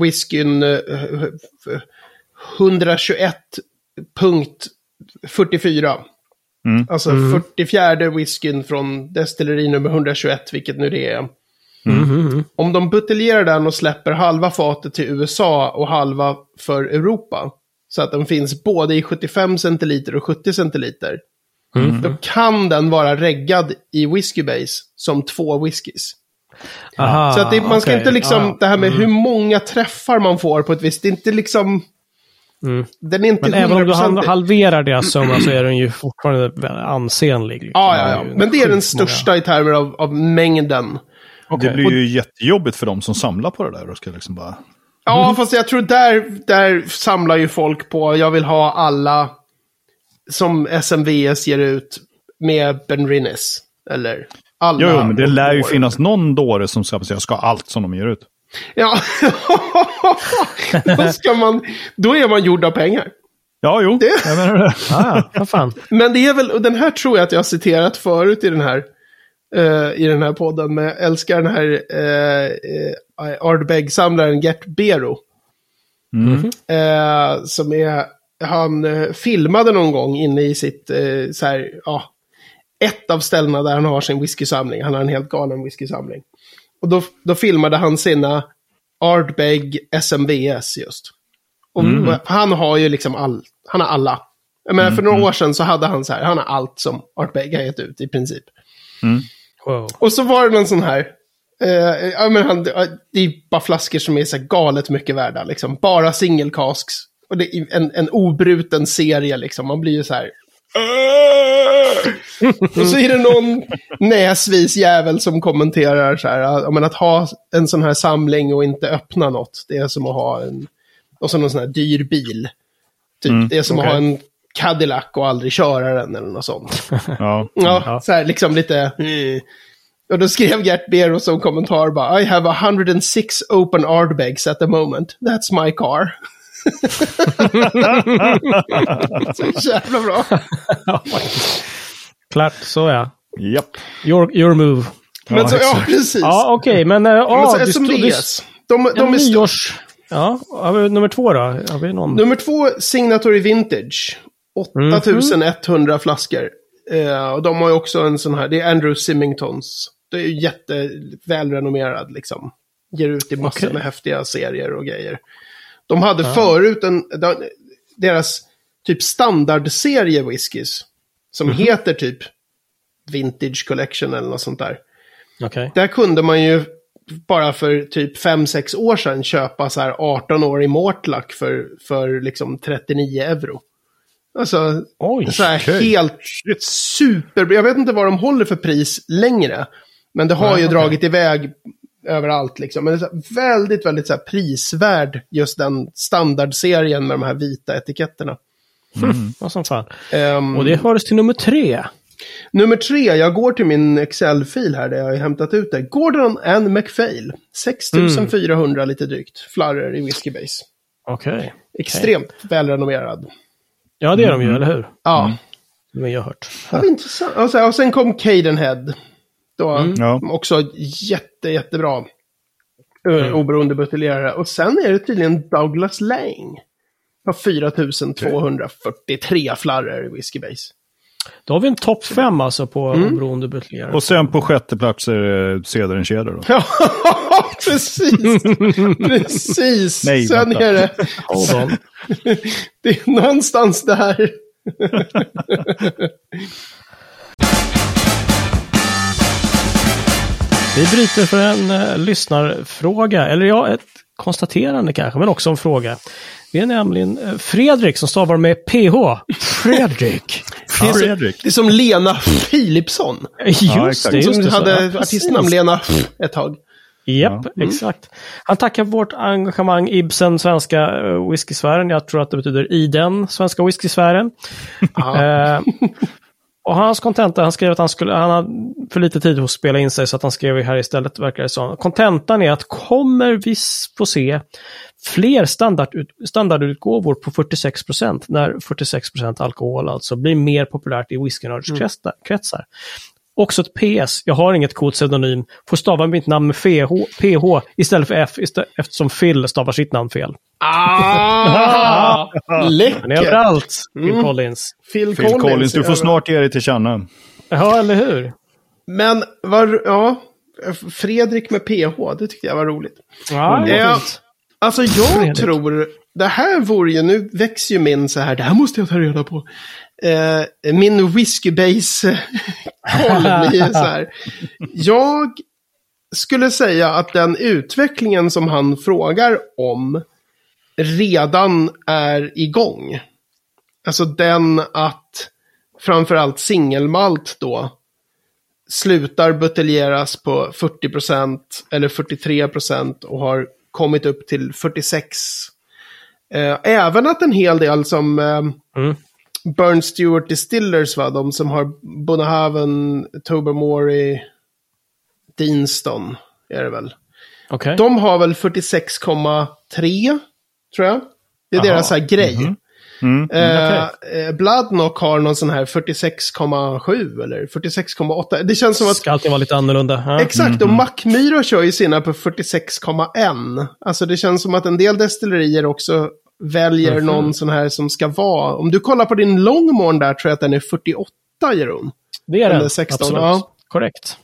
whiskyn eh, 121.44. Mm. Alltså 44 whiskyn från destilleri nummer 121, vilket nu det är. Mhm. Om de buteljerar den och släpper halva fatet till USA och halva för Europa. Så att den finns både i 75 centiliter och 70 centiliter. Mm. Då kan den vara reggad i whisky base som två whiskys. Aha, så att det, man ska okej. inte liksom, Ja. det här med hur många träffar man får på ett visst, det är inte liksom, Mm. den är inte Men även om du 100%. hal- halverar deras summa så är den ju fortfarande ansenlig. liksom. Ja, ja, ja. Men det är den största i termer av, av mängden. Okej. Det blir ju jättejobbigt för dem som samlar på det där och ska liksom bara... Ja, fast jag tror där, där samlar ju folk på, jag vill ha alla som SMVS ger ut med Ben Rinnes. Eller alla. Jo, jo, men det lär ju år. finnas någon dåre som ska ska ha allt som de ger ut. Ja, då, ska man, då är man gjord av pengar. Ja, jo. Det- Jag menar det. Ah, vad fan. Men det är väl, och den här tror jag att jag har citerat förut i den här, eh, i den här podden. Men jag älskar den här uh, uh, Ardbeg-samlaren Gert Bero. Eh, som är, han eh, filmade någon gång inne i sitt, så här, ja, ett av ställena där han har sin whiskysamling. Han har en helt galen whiskysamling. Och då, då filmade han sina Ardbeg SMVS just. Och han har ju liksom all, han har alla. Jag menar, för några år sedan så hade han så här, han har allt som Ardbeg har gett ut i princip. Wow. Och så var det någon sån här, eh, ja men han, det är bara flaskor som är så här galet mycket värda, liksom. Bara single casks. Och det är en, en obruten serie, liksom. Man blir ju så här... och så är det någon näsvis jävel som kommenterar så här, men att ha en sån här samling och inte öppna något, det är som att ha en, och så någon sån här dyr bil. Typ, det är som att okej. ha en Cadillac och aldrig köra den eller något sånt. Ja. Ja, så här liksom lite... eh. Och då skrev Gert Bero som kommentar bara I have 106 open Ardbegs at the moment. That's my car. Så jävla bra. Ja. Klart, så ja. Japp. Your, your move. Men så, ja, precis. Ja, okej, men... äh, Men ja, så du stod- du-. De, de st- nyårs... Ja, har vi nummer två då? Har vi någon? Nummer två, Signatory Vintage. 8100 flaskor. Eh, och de har ju också en sån här, det är Andrew Symingtons. Det är ju jättevälrenommerad liksom. Ger ut i massor Okej. med häftiga serier och grejer. De hade förut en, de- deras typ standardserie whiskys. Som heter typ Vintage Collection eller något sånt där. Okej. Där kunde man ju bara för typ 5-6 år sedan köpa så här 18 år i Mortlack för, för liksom 39 euro. Alltså, Oj, så här okej. helt super... Jag vet inte vad de håller för pris längre. Men det har Nej, ju okej. dragit iväg överallt liksom. Men det är så här väldigt, väldigt så här prisvärd just den standardserien med de här vita etiketterna. vad som fan. Ehm, Och det fördes till nummer tre. Nummer tre, jag går till min Excel-fil här där jag har hämtat ut det. Gordon and MacPhail. 6400 lite drygt. Flarror i Whiskey Base. Okej. Extremt välrenommerad. Ja, det är de ju, eller hur? Ja, Det har jag hört. det var intressant. Och sen, och sen kom Cadenhead. Då, Ja. Också jätte, jättebra. Mm. Oberoende buteljerare. Och sen är det tydligen Douglas Lang. Har 4243 flarror i Whiskey Base. Då har vi en topp fem alltså på oberoende buteljering. Och sen på sjätte plats är det Cederenkedjor då. Ja, precis. Precis. Nej, Sen vänta. är det, Hold on. det är någonstans där. Vi bryter för en uh, lyssnarfråga, eller ja, ett konstaterande kanske, men också en fråga. Det är nämligen uh, Fredrik som stavar med PH. Fredrik. Ja. Fredrik. Det är som Lena Philipsson. Just Ja, det, exakt. just Som det. så. hade Ja, precis. artistnamn Lena ett tag. Japp, Ja. exakt. Han tackar för vårt engagemang i Ibsen, svenska uh, whiskysfären. Jag tror att det betyder i den svenska whiskysfären. Eh, och hans kontenta, han skrev att han skulle, han hade för lite tid att spela in sig så att han skrev här istället, verkar det som. Kontentan är att kommer vi få se fler standardut, standardutgåvor på 46% när 46% alkohol alltså blir mer populärt i whiskynördskretsar. Också ett PS, jag har inget coolt pseudonym, får stava mitt namn med PH, PH istället för F istä- eftersom Phil stavar sitt namn fel. Ah! Han är Läckert! överallt, Phil Mm. Collins. Phil, Phil Collins, du är får snart ge dig till känna. Ja, eller hur? Men, var, ja. Fredrik med PH, det tyckte jag var roligt. Ja, det var fint. Alltså jag Fredrik. tror, det här vore ju, nu växer ju min så här, det här måste jag ta reda på. Eh, min whiskybase-koll eh, blir så här. Jag skulle säga att den utvecklingen som han frågar om redan är igång. Alltså den att framförallt singelmalt då slutar buteljeras på 40% eller 43% och har kommit upp till 46%. Eh, även att en hel del som eh, Mm. Burn Stewart Distillers, va? de som har Bonahaven, Tobermory, Deanston är det väl. Okej. De har väl 46,3 tror jag. Det är Aha. deras här grej. Mm. Eh, eh, Bloodknock har någon sån här 46,7 eller 46,8. Det känns som att Ska alltid vara lite annorlunda. Ja. Exakt, och Mackmyra kör ju sina på 46,1. Alltså det känns som att en del destillerier också väljer någon sån här som ska vara... Om du kollar på din Longmorn där tror jag att den är 48, Jeroen. Det är den. 16, Absolut. ja. Korrekt.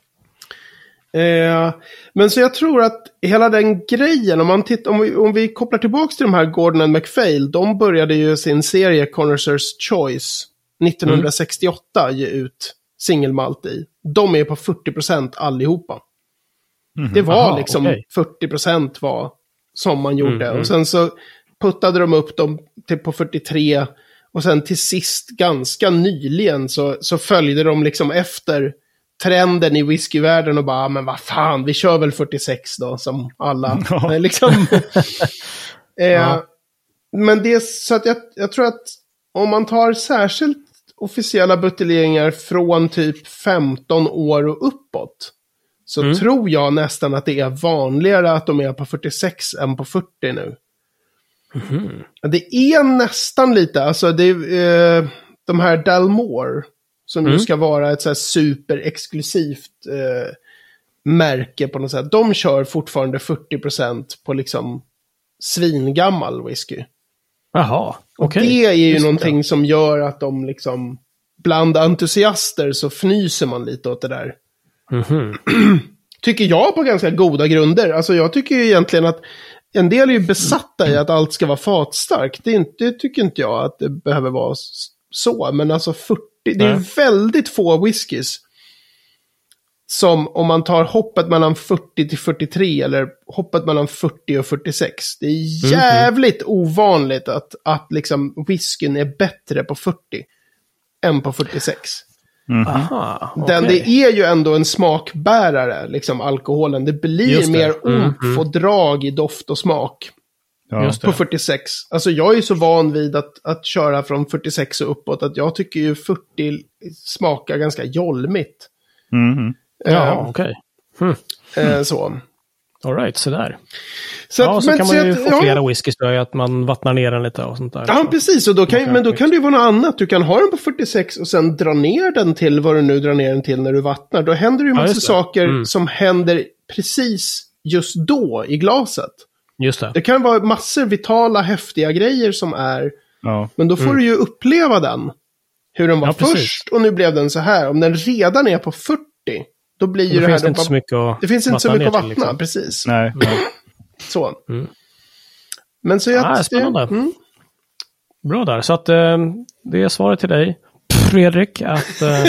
Eh, men så jag tror att hela den grejen, om, man titt, om, vi, om vi kopplar tillbaka till de här Gordon and MacPhail, de började ju sin serie Connoisseurs Choice 1968 ge ut singelmalt i. De är på 40% allihopa. Det var Aha, liksom okej. 40% var som man gjorde. Mm, Och sen så puttade de upp dem till på 43. Och sen till sist, ganska nyligen, så, så följde de liksom efter trenden i whiskyvärlden och bara, "Ah, men vad fan, vi kör väl 46 då, som alla. Ja. Liksom. eh, Ja. Men det är så att jag, jag tror att om man tar särskilt officiella buteljeringar från typ 15 år och uppåt. Så Mm. tror jag nästan att det är vanligare att de är på 46 än på 40 nu. Det är nästan lite, alltså det är eh, de här Dalmore. Som Mm. ska vara ett så här superexklusivt eh, märke på något sätt. De kör fortfarande 40% på liksom svingammal whisky. Jaha, okej. Det är ju Just det. någonting som gör att de liksom, bland entusiaster så fnyser man lite åt det där. Mhm. Tycker jag på ganska goda grunder. Alltså jag tycker ju egentligen att en del är ju besatta i att allt ska vara fatstarkt. Det, inte, det tycker inte jag att det behöver vara så. Men alltså 40, det är Nej. väldigt få whiskys. Som om man tar hoppet mellan 40 till 43 eller hoppet mellan 40 och 46. Det är jävligt ovanligt att, att liksom whiskyn är bättre på 40 än på 46. Aha, Den, okej. det är ju ändå en smakbärare, liksom alkoholen. Det blir det. mer Mm, omf och drag i doft och smak Ja. På 46. Alltså jag är ju så van vid att, att köra från 46 och uppåt att jag tycker ju 40 smakar ganska jolmigt. Mhm. Ja, okej. Eh, så. All right, så där. Så, ja, att- så men kan man ju att- få ja. flera whiskys då, att man vattnar ner den lite och sånt där. Ja, precis. Och då kan, Okej, men då kan det ju vara något annat. Du kan ha den på 46 och sen dra ner den till vad du nu drar ner den till när du vattnar. Då händer det ju Ja, massa saker Mm. som händer precis just då i glaset. Just det. Det kan vara massor vitala, häftiga grejer som är. Ja. Men då får du ju uppleva den. Hur den var Mm. Ja, först och nu blev den så här. Om den redan är på 40, då blir ju det här... finns det då inte så mycket att det finns inte så mycket att vattna, till, liksom. precis. Nej. Så. Mm. Men så jag... Ah, spännande. Mm. Bra där. Så att eh, det är svaret till dig, Fredrik, att eh,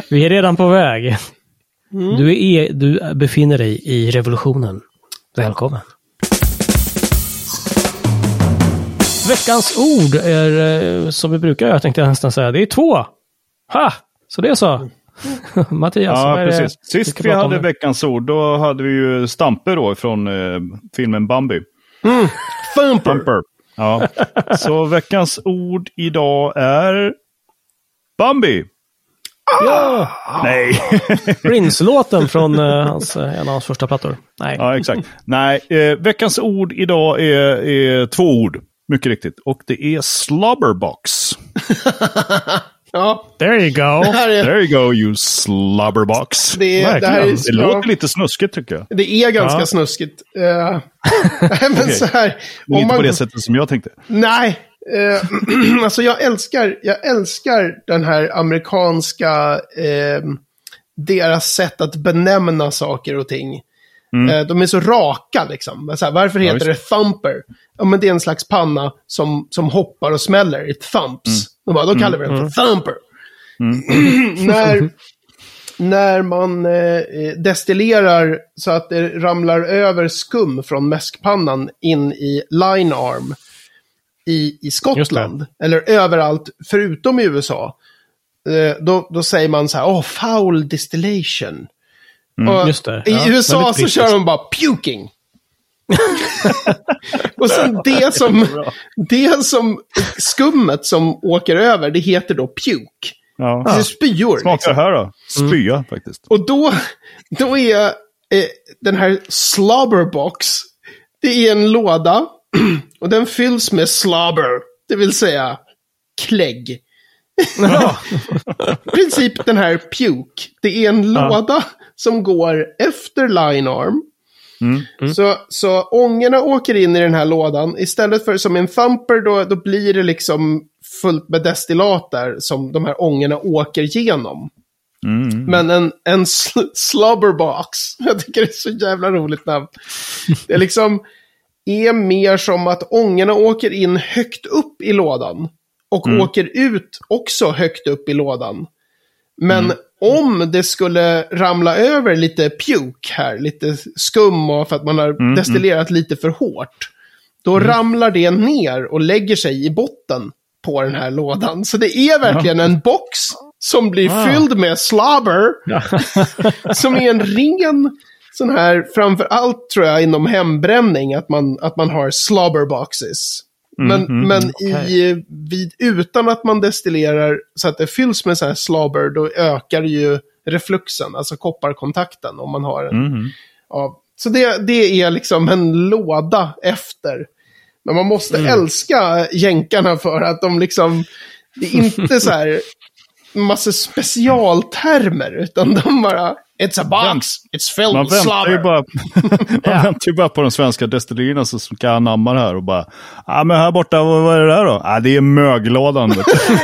vi är redan på väg. Du, är, du befinner dig i revolutionen. Välkommen. Veckans ord är eh, som vi brukar göra, tänkte jag nästan säga. Det är två. Ha! Så det är så. Mattias, Ja, det precis. vi Sist vi hade veckans ord, då hade vi ju Stampe då från eh, filmen Bambi. Thumper! Bumper. Ja. Så veckans ord idag är Bambi. Ja! Nej. Prince-låten från eh, hans, eh, en av hans första plattor. Nej. ja, exakt. Nej, eh, veckans ord idag är, är två ord. Mycket riktigt. Och det är slobberbox. Ja, There you go. det är... There you go you slobberbox. Det, är, det här är. Det låter lite snuskigt tycker jag. det är ganska Ja. snuskigt. Uh, men så här, om inte man, på det sättet som jag tänkte. Nej, eh, alltså jag älskar, jag älskar den här amerikanska, eh, deras sätt att benämna saker och ting. Eh, de är så raka liksom. Så här, varför heter visst. det thumper? Ja, men det är en slags panna som, som hoppar och smäller. It thumps. De bara, då kallar vi den för thumper. när, när man eh, destillerar så att det ramlar över skum från mäskpannan in i line arm i, i Skottland, eller överallt förutom i USA, eh, då, då säger man så här, åh, foul distillation. och just det. I Ja, USA så kör de bara puking. och sen det som, det som, skummet som åker över, det heter då puke. Ja. Det är spyor. Smakar liksom. här då? Spya faktiskt. Och då, då är eh, den här slobberbox, det är en låda och den fylls med slobber, det vill säga klägg. I princip den här puke, det är en låda som går efter line arm. Så, så ångorna åker in i den här lådan. Istället för som en thumper då, då blir det liksom fullt med destillat där som de här ångorna åker igenom. Men en, en sl- slobberbox, jag tycker det är så jävla roligt namn. Det är liksom är mer som att ångorna åker in högt upp i lådan. Och åker ut också högt upp i lådan. Men om det skulle ramla över lite puke här, lite skum och för att man har destillerat lite för hårt. Då ramlar det ner och lägger sig i botten på den här lådan. Så det är verkligen en box som blir Ah. fylld med slobber. som är en ren sån här, framför allt tror jag inom hembränning, att man, att man har slobber boxes. Men, men i, vid, utan att man destillerar så att det fylls med så här slobber, då ökar ju refluxen, alltså kopparkontakten, om man har en. Ja, så det, det är liksom en låda efter. Men man måste älska jänkarna för att de liksom, det är inte så här massa specialtermer, utan de bara, it's a box, it's filled Man with slobber. bara, man väntar ju bara på de svenska destillerierna som ska anamma det här och bara, ja men här borta, vad, vad är det där då? Ja, det är möglådan. vet du."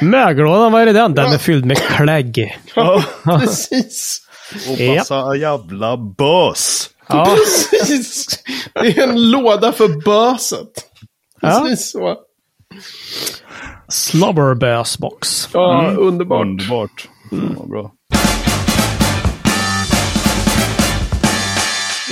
Mögelådan, vad är det den? Den är fylld med klägg. Ja, Precis. och massa jävla bös. Ja, Precis. Det är en låda för böset. Ja. Precis så. slobberbösbox. Ja, underbart. Underbart. Vad bra.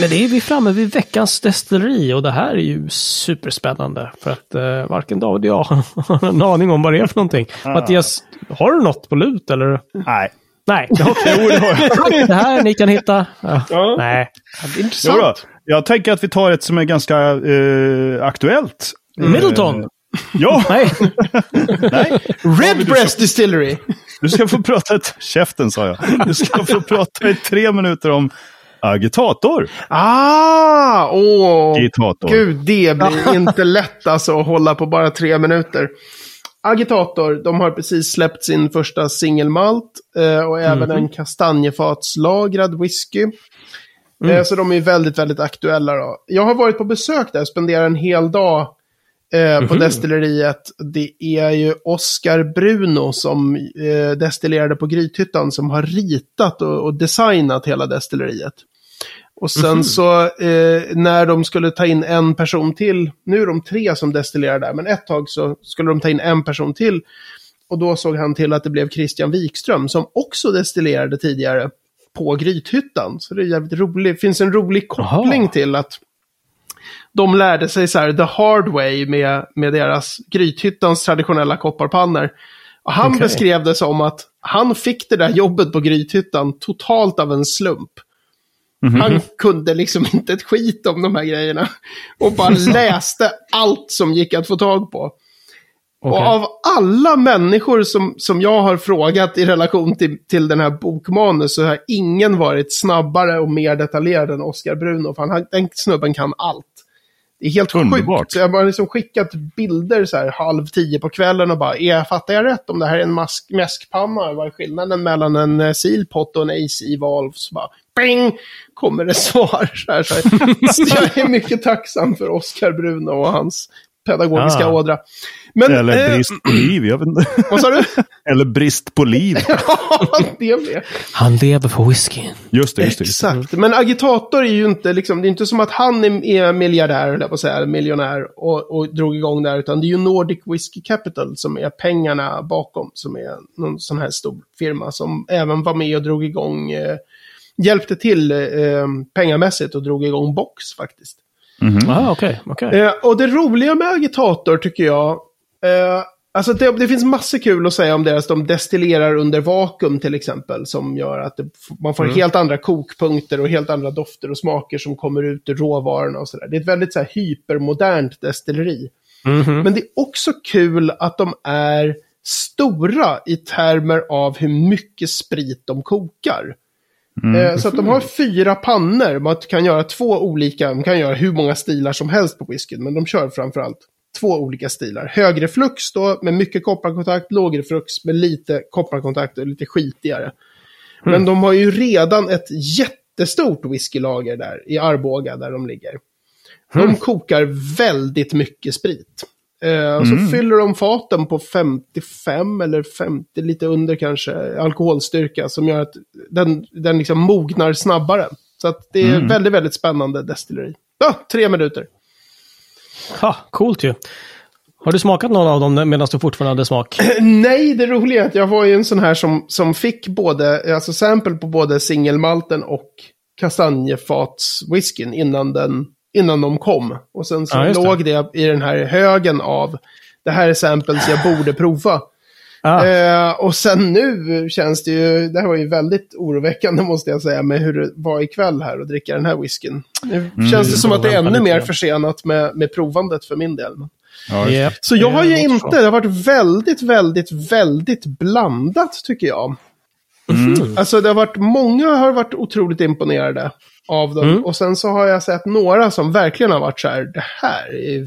Men det är vi framme vid veckans destilleri och det här är ju superspännande. För att eh, varken David och jag har en aning om vad det är för någonting. Mattias, har du något på lut eller? Nej. Nej, okej. det här ni kan hitta. Ja. Ja. Nej. Det är Jo intressant. då. Jag tänker att vi tar ett som är ganska eh, aktuellt. Middleton? Eh, ja, Nej. nej. Redbreast Distillery. Du ska få prata ett... Käften sa jag. Du ska få prata i tre minuter om agitator. Ah, åh. Agitator. Gud, det blir inte lätt alltså att hålla på bara tre minuter. Agitator, de har precis släppt sin första singelmalt eh, och även en kastanjefatslagrad whisky. Eh, så de är väldigt, väldigt aktuella då. Jag har varit på besök där, spenderat en hel dag eh, på destilleriet. Det är ju Oscar Bruno som eh, destillerade på Grythyttan som har ritat och, och designat hela destilleriet. Och sen så eh, när de skulle ta in en person till, nu är de tre som destillerar där, men ett tag så skulle de ta in en person till. Och då såg han till att det blev Christian Wikström som också destillerade tidigare på Grythyttan. Så det är jävligt roligt. finns en rolig koppling Aha. till att de lärde sig så här the hard way med, med deras Grythyttans traditionella kopparpannor. Och han Okej. beskrev det som att han fick det där jobbet på Grythyttan totalt av en slump. Han kunde liksom inte ett skit om de här grejerna. Och bara läste allt som gick att få tag på. Och Okej. av alla människor som, som jag har frågat i relation till, till den här bokmanus så har ingen varit snabbare och mer detaljerad än Oscar Bruno. För han, den snubben kan allt. Det är helt Underbart. sjukt. Så jag har liksom skickat bilder så här halv tio på kvällen och bara, är, fattar jag rätt om det här är en mask? Vad är skillnaden mellan en eh, sealpot och en AC-valve? Så bara, bing! Kommer det svar. Så här, så här. Så jag är mycket tacksam för Oscar Bruno och hans pedagogiska Ah. ådra. Men, Eller eh, brist på liv, jag vet inte. vad sa du? Eller brist på liv. Ja, det med. Han lever för whiskyn. Just det, just det. Exakt. Men agitator är ju inte liksom, det är inte som att han är, är miljardär, eller på säga, miljonär och, och drog igång där, utan det är ju Nordic Whiskey Capital som är pengarna bakom, som är någon sån här stor firma som även var med och drog igång, eh, hjälpte till eh, pengamässigt och drog igång Box faktiskt. Ah, okej. okej. Eh, och det roliga med agitator tycker jag, eh, alltså det, det finns massor kul att säga om deras, de destillerar under vakuum till exempel, som gör att det, man får helt andra kokpunkter och helt andra dofter och smaker som kommer ut ur råvarorna och sådär. Det är ett väldigt så här, hypermodernt destilleri. Mhm. Men det är också kul att de är stora i termer av hur mycket sprit de kokar. Eh, Så att de har fyra pannor. Man kan göra två olika, man kan göra hur många stilar som helst på whiskyn, men de kör framförallt två olika stilar. Högre flux då med mycket kopparkontakt, lågre flux med lite kopparkontakt och lite skitigare. Men de har ju redan ett jättestort whiskylager där i Arboga där de ligger. De kokar väldigt mycket sprit. Eh, och så fyller de faten på 55 eller 50, lite under kanske, alkoholstyrka som gör att den, den liksom mognar snabbare. Så att det är väldigt, väldigt spännande destilleri. Ja, tre minuter. Ha, coolt ju. Har du smakat någon av dem medan du fortfarande hade smak? Nej, det roliga är att jag var ju en sån här som, som fick både, alltså sample på både singelmalten och kastanjefatswhiskyn innan, den, innan de kom. Och sen så Ja, det. låg det. i den här högen av, det här är samples jag borde prova. Ah, Eh, och sen nu känns det ju, det här var ju väldigt oroväckande måste jag säga, med hur det var ikväll här och dricka den här whiskyn. Nu känns det som att det är Vänta ännu mer försenat med, med provandet för min del. Ja, Så jag har ju inte, det har varit väldigt, väldigt, väldigt blandat tycker jag. Mhm. Alltså det har varit, många har varit otroligt imponerade av dem. Mm. Och sen så har jag sett några som verkligen har varit så här, det här är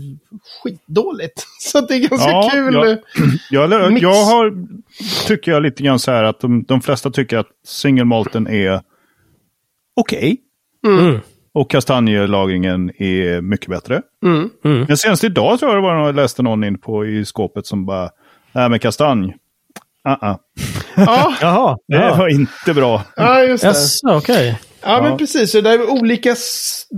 skitdåligt. Så det är ganska Ja, kul. Jag, Mix. jag har, tycker jag lite grann så här att de, de flesta tycker att singelmalten är okej. Mm. Och kastanjelagringen är mycket bättre. Mm. Mm. Men senast idag tror jag det var någon, jag läste någon in på i skåpet som bara, nej men kastanj, uh-uh. Ja, Jaha. det Ja. var inte bra. ja, just det. Jaså, okej. Ja, men Ja. precis. Så det är olika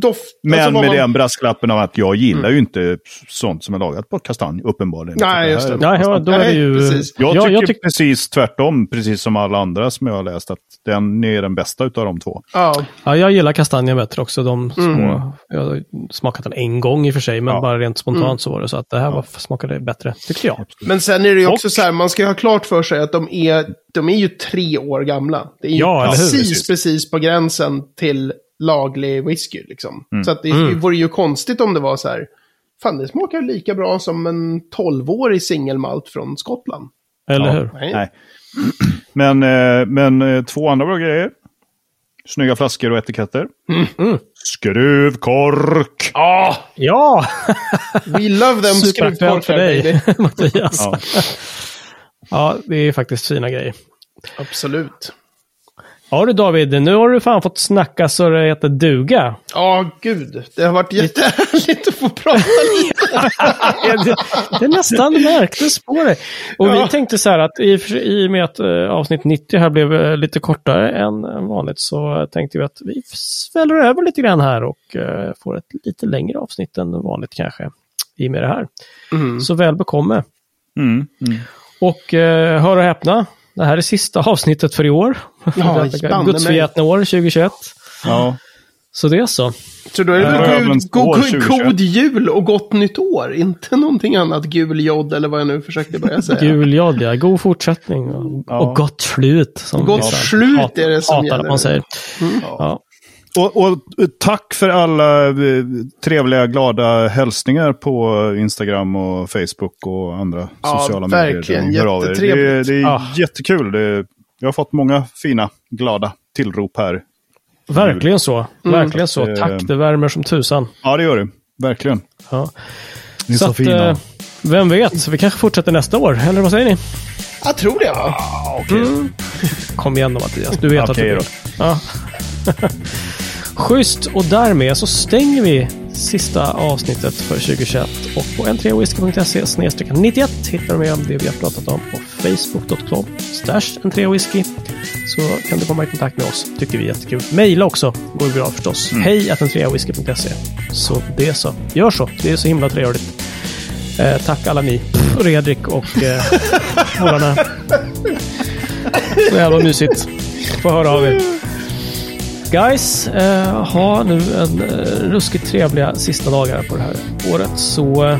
doft... Men alltså med man- den brasklappen av att jag gillar ju inte sånt som är lagat på kastanj, uppenbarligen. Nej, Det just det. Ja, ja, då är det Nej, ju... precis. Jag ja, tycker jag tyck- precis tvärtom, precis som alla andra som jag har läst, att den är den bästa utav de två. Ja, ja, jag gillar kastanjen bättre också. De små, Mm. Jag har smakat den en gång i och för sig, men Ja. bara rent spontant Mm. så var det så att det här var, smakade bättre, tyckte jag. men sen är det ju också Och- så här, man ska ju ha klart för sig att de är, de är ju tre år gamla. Det är ju precis, Precis. precis på gränsen till laglig whisky. Liksom. Så att det Mm. vore ju konstigt om det var så här, fan det smakar lika bra som en 12-årig singelmalt från Skottland. Eller Ja. hur? Nej. Nej. Men, eh, men eh, två andra bra grejer. Snygga flaskor och etiketter. Mm. Skruvkork! Ah, Ja! we love them för skruvkorkar, baby. dig, Mattias. Ja. Ja. det är faktiskt fina grejer. Absolut. Ja du David, nu har du fan fått snacka så det heter duga. Ja, gud. Det har varit jättehärligt att få prata lite. det, det är nästan märktes på dig. Och Ja. vi tänkte så här att i, i och med att eh, avsnitt 90 här blev eh, lite kortare än, vanligt så tänkte vi att vi sväller över lite grann här och eh, får ett lite längre avsnitt än vanligt kanske. I och med det här. Mm. Så väl bekomme. Mm. Mm. Och eh, hör och häpna, det här är sista avsnittet för i år. Ja. Gudsförgätna år 2021. Ja. Så det är så. Så då är det väl god, god, 2021. god jul och gott nytt år. Inte någonting annat gul jod eller vad jag nu försökte börja säga. Gul jod, ja. God fortsättning och, Ja. och gott slut. Som Gott slut hat- är det som hatar gäller. man säger. Mm. Ja. Och, och tack för alla eh, trevliga, glada hälsningar på Instagram och Facebook och andra Ja, sociala medier. verkligen. där ni hör av er. Det, är- Jättetrevligt. det är Ja. jättekul. Det, jag har fått många fina, glada tillrop här. Verkligen så. Mm. Verkligen så. Eh, Tack, det värmer som tusan. Ja, det gör det. Verkligen. Ja. Ni är så, att, fina. eh, vem vet, så vi kanske fortsätter nästa år. Eller vad säger ni? Jag tror det va? Mm. Kom igen då Mattias, du vet att Okej du vill. Ja. Schysst, och därmed så stänger vi sista avsnittet för 2021. Och på n3whisky.se snedstreck 91 hittar du med om det vi har pratat om på facebook.com n3whisky. Så kan du komma i kontakt med oss. Tycker vi är jättekul. Maila också, går ju bra förstås. Hej att n3whisky.se. Så det så. Gör så, det är så himla trevligt. Eh, tack alla ni, Fredrik och eh, Polarna. Så jävla mysigt. Få höra av er. Guys, eh, ha nu en eh, ruskigt trevliga sista dagar på det här året. Så eh,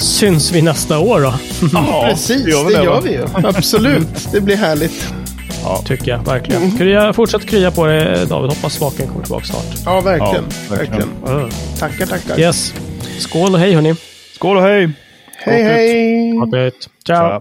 syns vi nästa år då. Ja, Precis, vi gör det gör vi ju. Absolut. Det blir härligt. Tycker jag verkligen. Krya, fortsätt krya på dig David. Hoppas smaken kommer tillbaka snart. Ja, verkligen. Ja, verkligen. verkligen. Tackar, tackar. Yes. Skål och hej hörni. Skål och hej! Hej, hej. Ha det. Ciao. Tja.